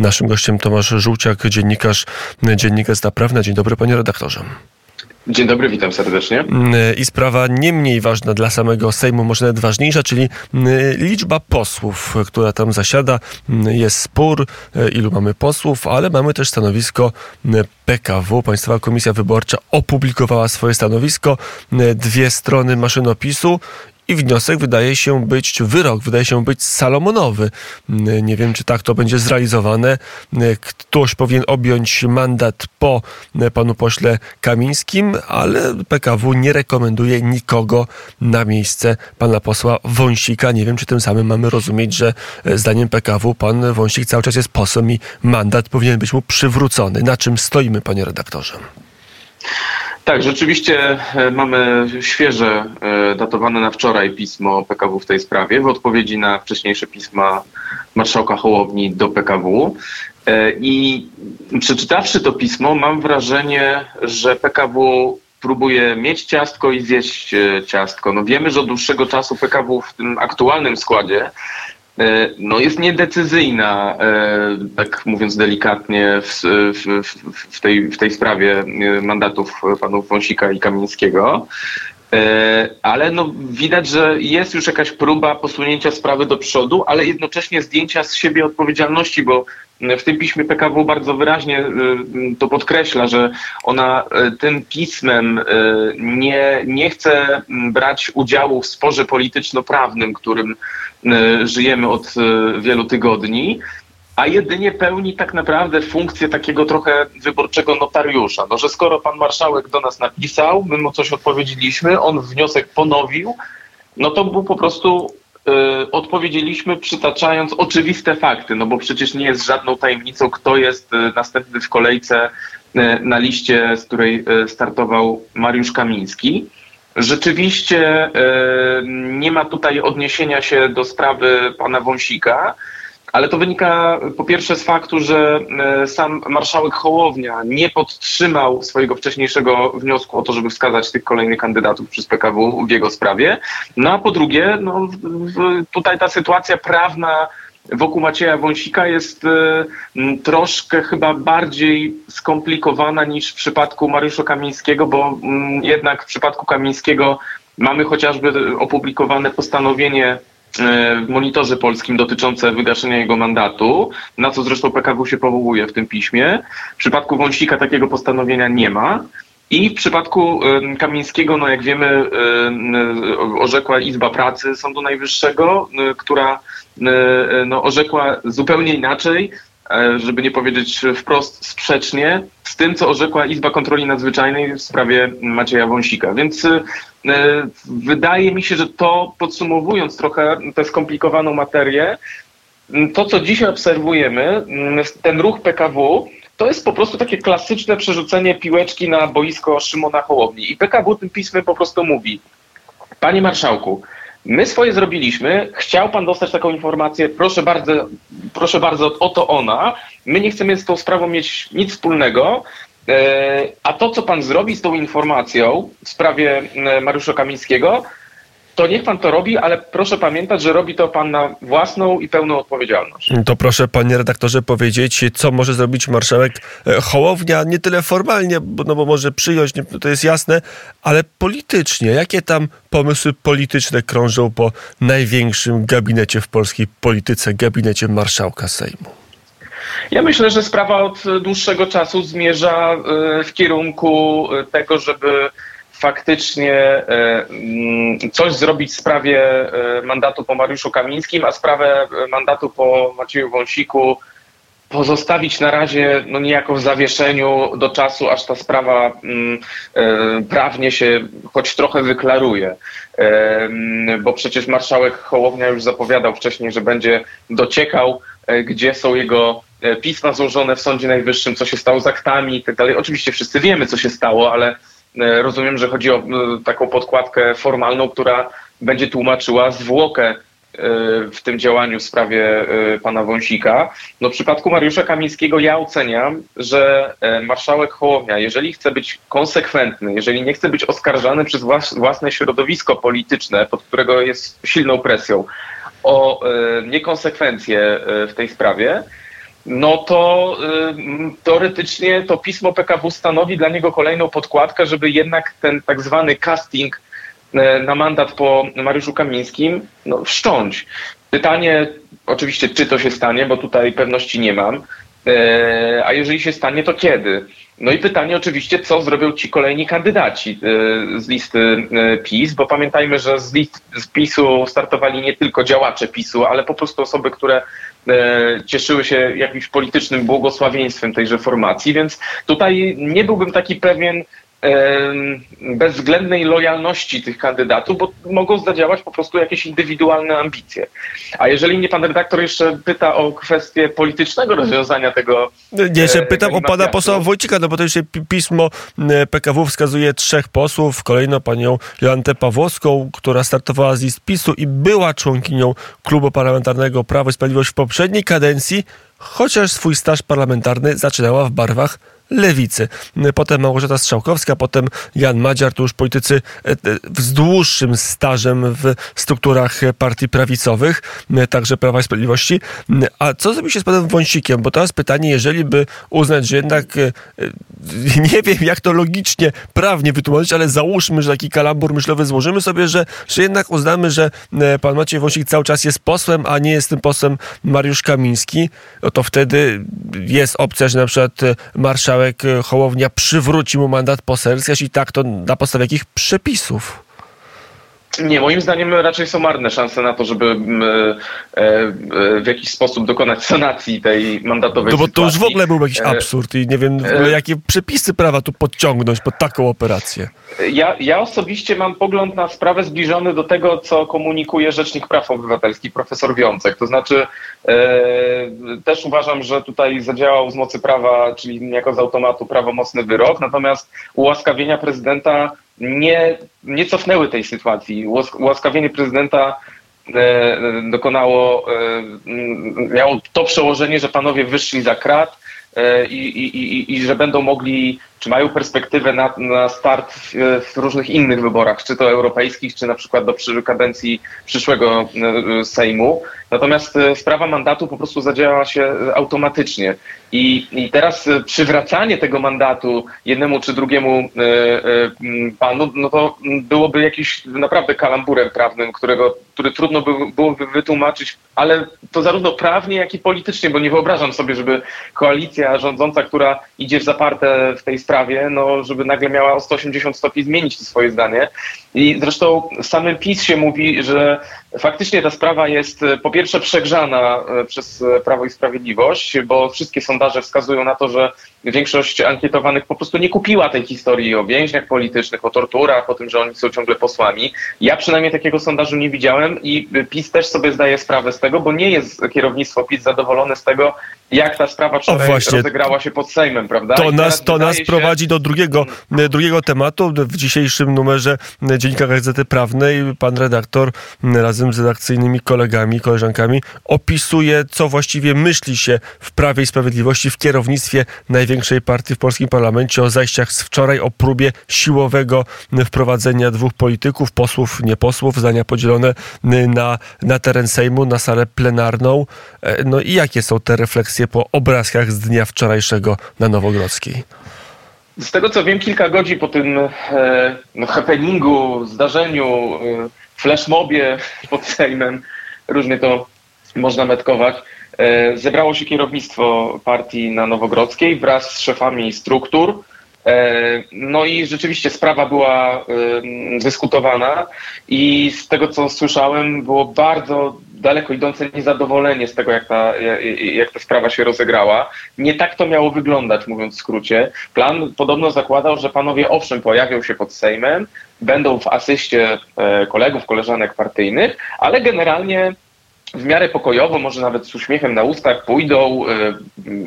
Naszym gościem Tomasz Żółciak, dziennikarz Dziennika Zda Prawna. Dzień dobry panie redaktorze. Dzień dobry, witam serdecznie. I sprawa nie mniej ważna dla samego Sejmu, może nawet ważniejsza, czyli liczba posłów, która tam zasiada. Jest spór, ilu mamy posłów, ale mamy też stanowisko PKW. Państwowa Komisja Wyborcza opublikowała swoje stanowisko. Dwie strony maszynopisu i wniosek wydaje się być, wyrok wydaje się być salomonowy. Nie wiem, czy tak to będzie zrealizowane. Ktoś powinien objąć mandat po panu pośle Kamińskim, ale PKW nie rekomenduje nikogo na miejsce pana posła Wąsika. Nie wiem, czy tym samym mamy rozumieć, że zdaniem PKW pan Wąsik cały czas jest posłem i mandat powinien być mu przywrócony. Na czym stoimy, panie redaktorze? Tak, rzeczywiście e, mamy świeże, e, datowane na wczoraj pismo PKW w tej sprawie, w odpowiedzi na wcześniejsze pisma marszałka Hołowni do PKW. E, I przeczytawszy to pismo, mam wrażenie, że PKW próbuje mieć ciastko i zjeść ciastko. No wiemy, że od dłuższego czasu PKW w tym aktualnym składzie no jest niedecyzyjna, e, tak mówiąc delikatnie, w, w, w, tej, w tej sprawie e, mandatów panów Wąsika i Kamińskiego. Ale no, widać, że jest już jakaś próba posunięcia sprawy do przodu, ale jednocześnie zdjęcia z siebie odpowiedzialności, bo w tym piśmie PKW bardzo wyraźnie to podkreśla, że ona tym pismem nie, nie chce brać udziału w sporze polityczno-prawnym, którym E, żyjemy od e, wielu tygodni, a jedynie pełni tak naprawdę funkcję takiego trochę wyborczego notariusza. No, że skoro pan marszałek do nas napisał, my mu coś odpowiedzieliśmy, on wniosek ponowił, no to był po prostu y, odpowiedzieliśmy przytaczając oczywiste fakty, no bo przecież nie jest żadną tajemnicą, kto jest y, następny w kolejce y, na liście, z której startował Mariusz Kamiński. Rzeczywiście nie ma tutaj odniesienia się do sprawy pana Wąsika, ale to wynika po pierwsze z faktu, że e, sam marszałek Hołownia nie podtrzymał swojego wcześniejszego wniosku o to, żeby wskazać tych kolejnych kandydatów przez PKW w jego sprawie. No a po drugie, no, tutaj ta sytuacja prawna wokół Macieja Wąsika jest e, troszkę chyba bardziej skomplikowana niż w przypadku Mariusza Kamińskiego, bo jednak w przypadku Kamińskiego mamy chociażby opublikowane postanowienie w monitorze polskim dotyczące wygaszenia jego mandatu, na co zresztą PKW się powołuje w tym piśmie. W przypadku Wąsika takiego postanowienia nie ma. I w przypadku Kamińskiego, no jak wiemy, orzekła Izba Pracy Sądu Najwyższego, która no, orzekła zupełnie inaczej, e, żeby nie powiedzieć wprost sprzecznie, z tym, co orzekła Izba Kontroli Nadzwyczajnej w sprawie Macieja Wąsika. Więc e, wydaje mi się, że to podsumowując trochę tę skomplikowaną materię, to, co dzisiaj obserwujemy, ten ruch PKW, to jest po prostu takie klasyczne przerzucenie piłeczki na boisko Szymona Hołowni. I PKW tym pismem po prostu mówi, panie marszałku, my swoje zrobiliśmy, chciał pan dostać taką informację, proszę bardzo, proszę bardzo, oto ona, my nie chcemy z tą sprawą mieć nic wspólnego, e, a to, co pan zrobi z tą informacją w sprawie e, Mariusza Kamińskiego, to niech pan to robi, ale proszę pamiętać, że robi to pan na własną i pełną odpowiedzialność. To proszę, panie redaktorze, powiedzieć, co może zrobić marszałek e, Hołownia, nie tyle formalnie, no bo może przyjąć, to jest jasne, ale politycznie. Jakie tam pomysły polityczne krążą po największym gabinecie w polskiej polityce, gabinecie marszałka Sejmu? Ja myślę, że sprawa od dłuższego czasu zmierza e, w kierunku e, tego, żeby faktycznie e, mm, coś zrobić w sprawie e, mandatu po Mariuszu Kamińskim, a sprawę e, mandatu po Macieju Wąsiku pozostawić na razie no niejako w zawieszeniu do czasu, aż ta sprawa mm, prawnie się choć trochę wyklaruje. Mm, bo przecież marszałek Hołownia już zapowiadał wcześniej, że będzie dociekał, gdzie są jego pisma złożone w Sądzie Najwyższym, co się stało z aktami i tak. Oczywiście wszyscy wiemy, co się stało, ale rozumiem, że chodzi o e, taką podkładkę formalną, która będzie tłumaczyła zwłokę e, w tym działaniu w sprawie pana Wąsika. No w przypadku Mariusza Kamińskiego ja oceniam, że marszałek Hołownia, jeżeli chce być konsekwentny, jeżeli nie chce być oskarżany przez własne środowisko polityczne, pod którego jest silną presją, o niekonsekwencje w tej sprawie, no to teoretycznie to pismo PKW stanowi dla niego kolejną podkładkę, żeby jednak ten tak zwany casting y, na mandat po Mariuszu Kamińskim no, wszcząć. Pytanie oczywiście, czy to się stanie, bo tutaj pewności nie mam. E, a jeżeli się stanie, to kiedy? No i pytanie oczywiście, co zrobią ci kolejni kandydaci e, z listy e, PiS, bo pamiętajmy, że z list z PiSu startowali nie tylko działacze PiSu, ale po prostu osoby, które cieszyły się jakimś politycznym błogosławieństwem tejże formacji, więc tutaj nie byłbym taki pewien, bezwzględnej lojalności tych kandydatów, bo mogą zadziałać po prostu jakieś indywidualne ambicje. A jeżeli mnie pan redaktor jeszcze pyta o kwestię politycznego rozwiązania tego. Nie, jeszcze pytam o pana posła Wojcika, no bo to jeszcze pismo PKW wskazuje trzech posłów, kolejno panią Joantę Pawłowską, która startowała z list PiSu i była członkinią klubu parlamentarnego Prawo i Sprawiedliwość w poprzedniej kadencji, chociaż swój staż parlamentarny zaczynała w barwach lewicy. Potem Małgorzata Strzałkowska, potem Jan Madziar, to już politycy e, e, z dłuższym stażem w strukturach partii prawicowych, e, także Prawa i Sprawiedliwości. A co zrobi się z panem Wąsikiem? Bo teraz pytanie, jeżeli by uznać, że jednak nie wiem, jak to logicznie, prawnie wytłumaczyć, ale załóżmy, że taki kalambur myślowy złożymy sobie, że, że jednak uznamy, że pan Maciej Wąsik cały czas jest posłem, a nie jest tym posłem Mariusz Kamiński, no to wtedy jest opcja, że na przykład marszałek marszałek e, Hołownia przywróci mu mandat poselski, jeśli tak, to na podstawie jakich przepisów? Nie, moim zdaniem raczej są marne szanse na to, żeby mm, e, e, w jakiś sposób dokonać sanacji tej mandatowej No bo sytuacji. to już w ogóle był jakiś absurd i nie wiem jakie przepisy prawa tu podciągnąć pod taką operację. Ja, ja osobiście mam pogląd na sprawę zbliżony do tego, co komunikuje Rzecznik Praw Obywatelskich, profesor Wiącek. To znaczy e, też uważam, że tutaj zadziałał z mocy prawa, czyli jako z automatu prawomocny wyrok, natomiast ułaskawienia prezydenta nie, nie cofnęły tej sytuacji. Ułaskawienie prezydenta e, dokonało, e, miało to przełożenie, że panowie wyszli za krat e, i, i, i, i że będą mogli czy mają perspektywę na, na start w, w, różnych innych wyborach, czy to europejskich, czy na przykład do kadencji przyszłego Sejmu. Natomiast e, sprawa mandatu po prostu zadziała się automatycznie. I, I teraz e, przywracanie tego mandatu jednemu czy drugiemu panu, no to byłoby jakiś naprawdę kalamburem prawnym, którego, który trudno by, byłoby wytłumaczyć, ale to zarówno prawnie, jak i politycznie, bo nie wyobrażam sobie, żeby koalicja rządząca, która idzie w zaparte w tej sprawie, no, żeby nagle miała o 180 stopni zmienić swoje zdanie. I zresztą samym PiS się mówi, że faktycznie ta sprawa jest e, po pierwsze przegrzana e, przez e, Prawo i Sprawiedliwość, bo wszystkie sondaże wskazują na to, że większość ankietowanych po prostu nie kupiła tej historii o więźniach politycznych, o torturach, o tym, że oni są ciągle posłami. Ja przynajmniej takiego sondażu nie widziałem i PiS też sobie zdaje sprawę z tego, bo nie jest kierownictwo PiS zadowolone z tego, jak ta sprawa wczoraj rozegrała się pod Sejmem, prawda? To nas, to nas się... prowadzi do drugiego, drugiego tematu. W dzisiejszym numerze Dziennika Gazety Prawnej pan redaktor razem z redakcyjnymi kolegami, koleżankami opisuje, co właściwie myśli się w Prawie i Sprawiedliwości w kierownictwie największej partii w polskim parlamencie o zajściach z wczoraj, o próbie siłowego wprowadzenia dwóch polityków, posłów, nie posłów, zdania podzielone na, na teren Sejmu, na salę plenarną. E, no i jakie są te refleksje po obrazkach z dnia wczorajszego na Nowogrodzkiej? Z tego co wiem, kilka godzin po tym e, no, happeningu, zdarzeniu, e, flashmobie pod Sejmem, różnie to można metkować, zebrało się kierownictwo partii na Nowogrodzkiej wraz z szefami struktur. E, no i rzeczywiście sprawa była e, dyskutowana i z tego co słyszałem było bardzo daleko idące niezadowolenie z tego, jak ta, jak ta sprawa się rozegrała. Nie tak to miało wyglądać, mówiąc w skrócie. Plan podobno zakładał, że panowie owszem pojawią się pod Sejmem, będą w asyście e, kolegów, koleżanek partyjnych, ale generalnie w miarę pokojowo, może nawet z uśmiechem na ustach, pójdą, e,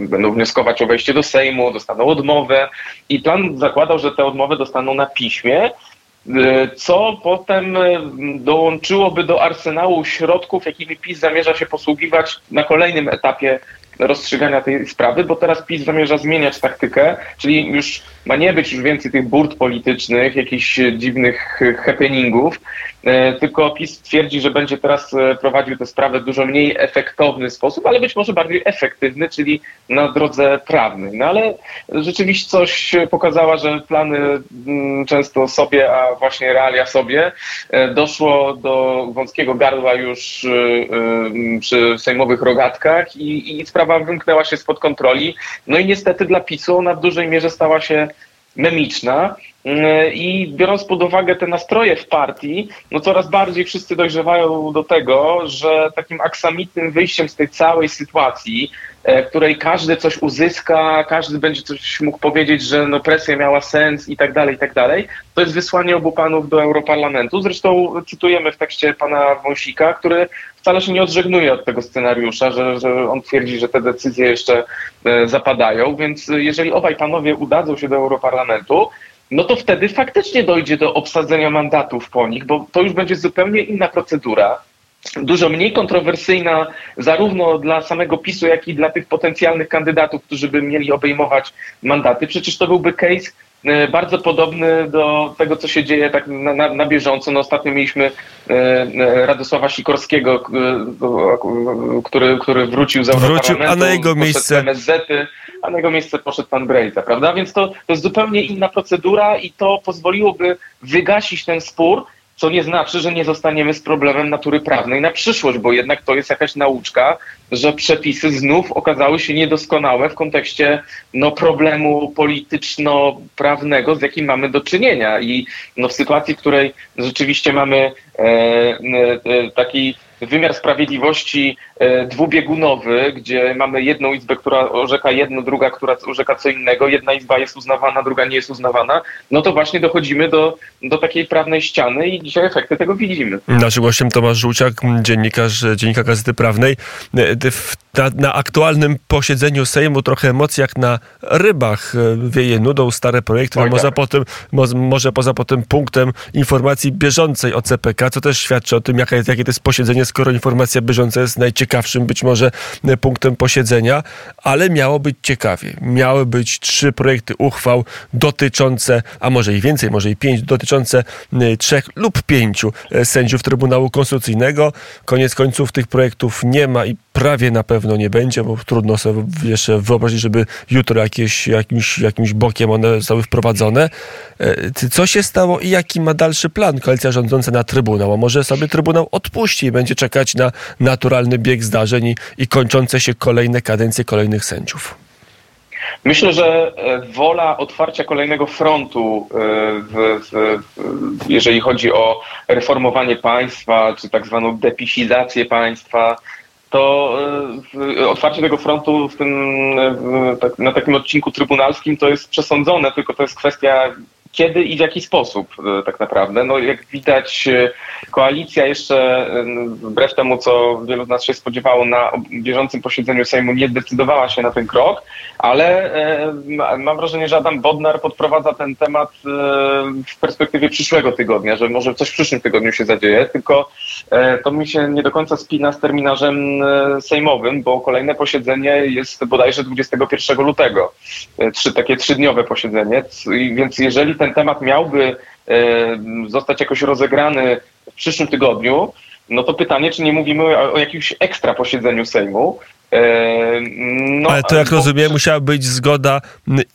będą wnioskować o wejście do Sejmu, dostaną odmowę i plan zakładał, że te odmowy dostaną na piśmie, e, co potem dołączyłoby do arsenału środków, jakimi PiS zamierza się posługiwać na kolejnym etapie rozstrzygania tej sprawy, bo teraz PiS zamierza zmieniać taktykę, czyli już ma nie być już więcej tych burt politycznych, jakichś dziwnych happeningów, tylko PiS twierdzi, że będzie teraz prowadził tę sprawę w dużo mniej efektowny sposób, ale być może bardziej efektywny, czyli na drodze prawnej. No ale rzeczywistość pokazała, że plany mm, często sobie, a właśnie realia sobie. Doszło do wąskiego gardła już przy sejmowych rogatkach i, i sprawa wymknęła się spod kontroli. No i niestety dla PiSu ona w dużej mierze stała się memiczna. Mm, I biorąc pod uwagę te nastroje w partii, no coraz bardziej wszyscy dojrzewają do tego, że takim aksamitnym wyjściem z tej całej sytuacji, w której każdy coś uzyska, każdy będzie coś mógł powiedzieć, że no presja miała sens i tak dalej, i tak dalej, to jest wysłanie obu panów do Europarlamentu. Zresztą cytujemy w tekście pana Wąsika, który wcale się nie odżegnuje od tego scenariusza, że, że on twierdzi, że te decyzje jeszcze e, zapadają, więc jeżeli obaj panowie udadzą się do Europarlamentu, no to wtedy faktycznie dojdzie do obsadzenia mandatów po nich, bo to już będzie zupełnie inna procedura, dużo mniej kontrowersyjna zarówno dla samego PiSu, jak i dla tych potencjalnych kandydatów, którzy by mieli obejmować mandaty. Przecież to byłby case e, bardzo podobny do tego, co się dzieje tak na, na, na bieżąco. No ostatnio mieliśmy e, e, Radosława Sikorskiego, który, który wrócił z Wrócił, a na jego miejsce... MSZ-y, a na jego miejsce poszedł pan Brejza, prawda? Więc to, to jest zupełnie inna procedura i to pozwoliłoby wygasić ten spór, co nie znaczy, że nie zostaniemy z problemem natury prawnej na przyszłość, bo jednak to jest jakaś nauczka, że przepisy znów okazały się niedoskonałe w kontekście no, problemu polityczno-prawnego, z jakim mamy do czynienia. I no, w sytuacji, w której rzeczywiście mamy e, e, taki wymiar sprawiedliwości e, dwubiegunowy, gdzie mamy jedną izbę, która orzeka jedno, druga, która orzeka co innego, jedna izba jest uznawana, druga nie jest uznawana, no to właśnie dochodzimy do, do takiej prawnej ściany i dzisiaj efekty tego widzimy. Naszym gościem Tomasz Żółciak, dziennikarz Dziennika Gazety Prawnej. E, na, na, aktualnym posiedzeniu Sejmu trochę emocji jak na rybach e, wieje nudą stare projekty. No może, tak. potem, może poza potem punktem informacji bieżącej o CPK, co też świadczy o tym, jaka jest, jakie to jest posiedzenie skoro informacja bieżąca jest najciekawszym być może e, punktem posiedzenia, ale miało być ciekawie. Miały być trzy projekty uchwał dotyczące, a może i więcej, może i pięć, dotyczące e, trzech lub pięciu e, sędziów Trybunału Konstytucyjnego. Koniec końców tych projektów nie ma i prawie na pewno nie będzie, bo trudno sobie jeszcze wyobrazić, żeby jutro jakieś, jakimś, jakimś bokiem one zostały wprowadzone. Co się stało i jaki ma dalszy plan koalicja rządząca na Trybunał? A może sobie Trybunał odpuści i będzie czekać na naturalny bieg zdarzeń i, i kończące się kolejne kadencje kolejnych sędziów? Myślę, że e, wola otwarcia kolejnego frontu, e, w, w, jeżeli chodzi o reformowanie państwa, czy tak zwaną depisizację państwa, to e, otwarcie tego frontu tym, tak, na takim odcinku trybunalskim to jest przesądzone, tylko to jest kwestia kiedy i w jaki sposób e, tak naprawdę. No jak widać e, koalicja jeszcze e, wbrew temu, co wielu z nas się spodziewało na bieżącym posiedzeniu Sejmu nie zdecydowała się na ten krok, ale mam wrażenie, że Adam Bodnar podprowadza ten temat w perspektywie przyszłego tygodnia, że może coś w przyszłym tygodniu się zadzieje, tylko to mi się nie do końca spina z terminarzem sejmowym, bo kolejne posiedzenie jest bodajże 21 lutego. Trzy, takie trzydniowe posiedzenie, więc jeżeli ten temat miałby e, zostać jakoś rozegrany w przyszłym tygodniu, no to pytanie, czy nie mówimy o, o jakimś ekstra posiedzeniu Sejmu. E, no, Ale to jak bo... rozumiem, musiała być zgoda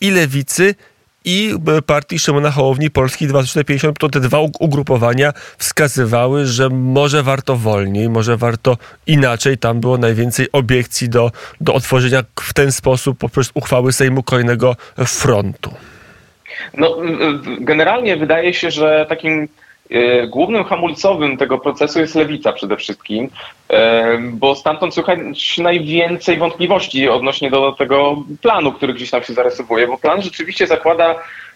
i lewicy, i partii Szymona Hołowni Polski 2450, to te dwa ugrupowania wskazywały, że może warto wolniej, może warto inaczej. Tam było najwięcej obiekcji do, do otworzenia w ten sposób poprzez uchwały Sejmu kolejnego frontu. No, generalnie wydaje się, że takim głównym hamulcowym tego procesu jest lewica przede wszystkim, e, bo stamtąd słychać najwięcej wątpliwości odnośnie do tego planu, który gdzieś tam się zarysowuje, bo plan rzeczywiście zakłada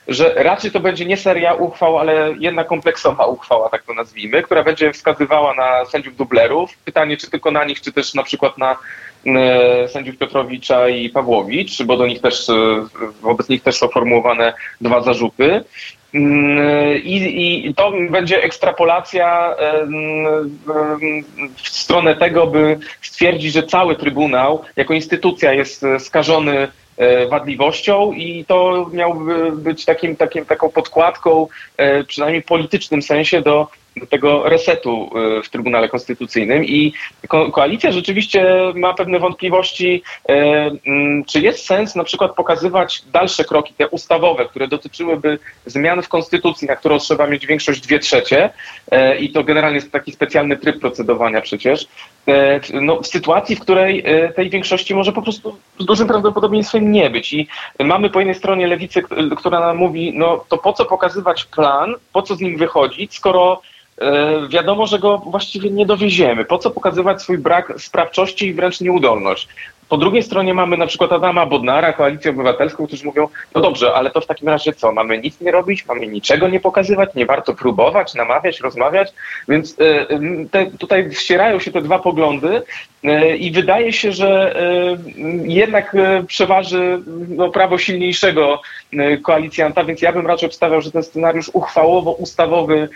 że raczej to będzie nie seria uchwał, ale jedna kompleksowa uchwała, tak to nazwijmy, która będzie wskazywała na sędziów dublerów. Pytanie, czy tylko na nich, czy też na przykład na E, sędziów Piotrowicza i Pawłowicz, bo do nich też, e, wobec nich też są formułowane dwa zarzuty. Mm, I, I, to będzie ekstrapolacja e, w stronę tego, by stwierdzić, że cały Trybunał jako instytucja jest skażony wadliwością i to miałby być takim, takim, taką podkładką, przynajmniej politycznym sensie, do do tego resetu w Trybunale Konstytucyjnym i ko koalicja rzeczywiście ma pewne wątpliwości, czy jest sens na przykład pokazywać dalsze kroki, te ustawowe, które dotyczyłyby zmian w Konstytucji, na którą trzeba mieć większość dwie trzecie i to generalnie jest taki specjalny tryb procedowania przecież, no, w sytuacji, w której tej większości może po prostu z dużym prawdopodobieństwem nie być. I mamy po jednej stronie lewicę, która nam mówi, no to po co pokazywać plan, po co z nim wychodzić, skoro wiadomo, że go właściwie nie dowieziemy. Po co pokazywać swój brak sprawczości i wręcz nieudolność? Po drugiej stronie mamy na przykład Adama Bodnara, Koalicję Obywatelską, którzy mówią, no dobrze, ale to w takim razie co, mamy nic nie robić, mamy niczego nie pokazywać, nie warto próbować, namawiać, rozmawiać, więc e, te, tutaj ścierają się te dwa poglądy e, i wydaje się, że e, jednak przeważy no, prawo silniejszego koalicjanta, więc ja bym raczej obstawiał, że ten scenariusz uchwałowo-ustawowy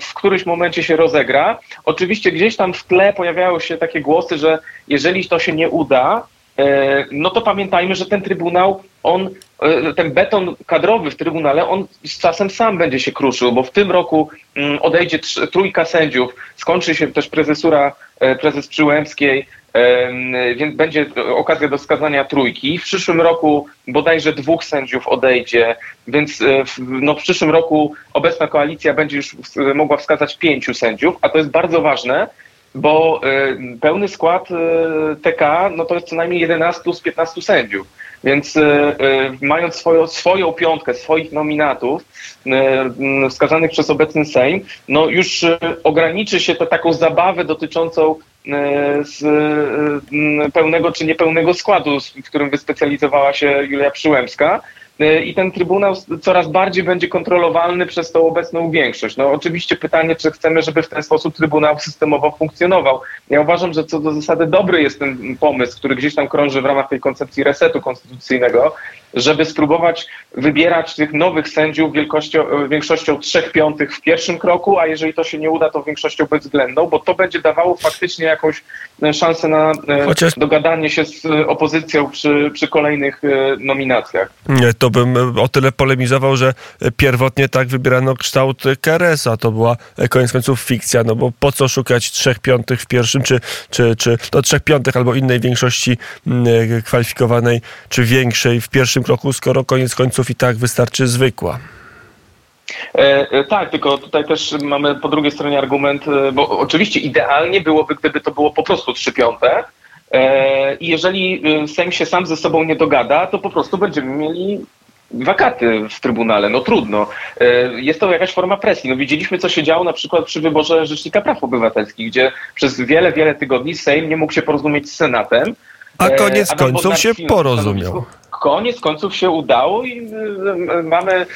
w którymś momencie się rozegra. Oczywiście gdzieś tam w tle pojawiają się takie głosy, że jeżeli to się nie uda, e, no to pamiętajmy, że ten trybunał, on, e, ten beton kadrowy w trybunale, on z czasem sam będzie się kruszył, bo w tym roku mm, odejdzie trójka sędziów, skończy się też prezesura, e, prezes Przyłębskiej, więc będzie okazja do skazania trójki. W przyszłym roku bodajże dwóch sędziów odejdzie, więc w, no, w przyszłym roku obecna koalicja będzie już mogła wskazać pięciu sędziów, a to jest bardzo ważne, bo e, pełny skład e, TK no to jest co najmniej 11 z 15 sędziów. Więc mając swoją, swoją piątkę, swoich nominatów wskazanych przez obecny Sejm, no już ograniczy się to taką zabawę dotyczącą z pełnego czy niepełnego składu, w którym wyspecjalizowała się Julia Przyłębska. E, I ten Trybunał coraz bardziej będzie kontrolowalny przez tą obecną większość. No oczywiście pytanie, czy chcemy, żeby w ten sposób Trybunał systemowo funkcjonował. Ja uważam, że co do zasady dobry jest ten pomysł, który gdzieś tam krąży w ramach tej koncepcji resetu konstytucyjnego, żeby spróbować wybierać tych nowych sędziów wielkością, większością trzech piątych w pierwszym kroku, a jeżeli to się nie uda, to większością bezwzględną, bo to będzie dawało faktycznie jakąś e, szansę na e, Chociaż... dogadanie się z opozycją przy, przy kolejnych e, nominacjach. To bym o tyle polemizował, że pierwotnie tak wybierano kształt Keresa. To była koniec końców fikcja, no bo po co szukać trzech piątych w pierwszym, czy, czy, czy no trzech piątych albo innej większości kwalifikowanej, czy większej w pierwszym kroku, skoro koniec końców i tak wystarczy zwykła. E, e, tak, tylko tutaj też mamy po drugiej stronie argument, e, bo oczywiście idealnie byłoby, gdyby to było po prostu trzy piąte. E, I jeżeli e, Sejm się sam ze sobą nie dogada, to po prostu będziemy mieli wakaty w Trybunale. No trudno. Jest to jakaś forma presji. No widzieliśmy, co się działo na przykład przy wyborze Rzecznika Praw Obywatelskich, gdzie przez wiele, wiele tygodni Sejm nie mógł się porozumieć z Senatem. A koniec Adam końców się porozumiał koniec końców się udało i y, mamy y,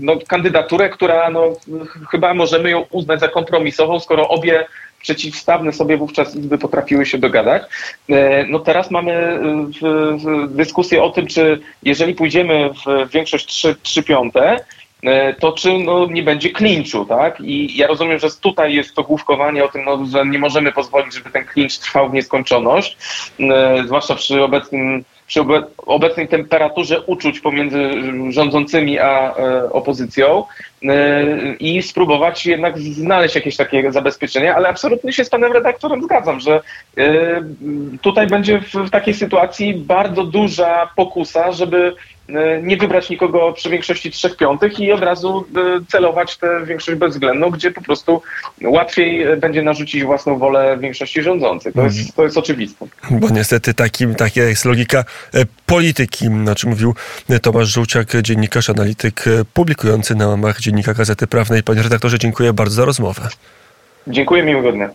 no, kandydaturę, która no, chyba możemy ją uznać za kompromisową, skoro obie przeciwstawne sobie wówczas izby potrafiły się dogadać. No teraz mamy dyskusję o tym, czy jeżeli pójdziemy w większość 3, 3 piąte, to czy no, nie będzie klinczu, tak? I ja rozumiem, że tutaj jest to główkowanie o tym, no, że nie możemy pozwolić, żeby ten klincz trwał w nieskończoność, zwłaszcza przy obecnym przy obecnej temperaturze uczuć pomiędzy rządzącymi a e, opozycją e, i spróbować jednak znaleźć jakieś takie zabezpieczenie, ale absolutnie się z panem redaktorem zgadzam, że e, tutaj będzie w takiej sytuacji bardzo duża pokusa, żeby nie wybrać nikogo przy większości trzech piątych i od razu e, celować tę większość bezwzględną, gdzie po prostu łatwiej będzie narzucić własną wolę większości rządzącej. To jest, mhm. to jest oczywiste. Bo niestety takim, taka jest logika e, polityki, o czym mówił Tomasz Żółciak, dziennikarz, analityk publikujący na łamach Dziennika Gazety Prawnej. Panie redaktorze, dziękuję bardzo za rozmowę. Dziękuję, miłego dnia.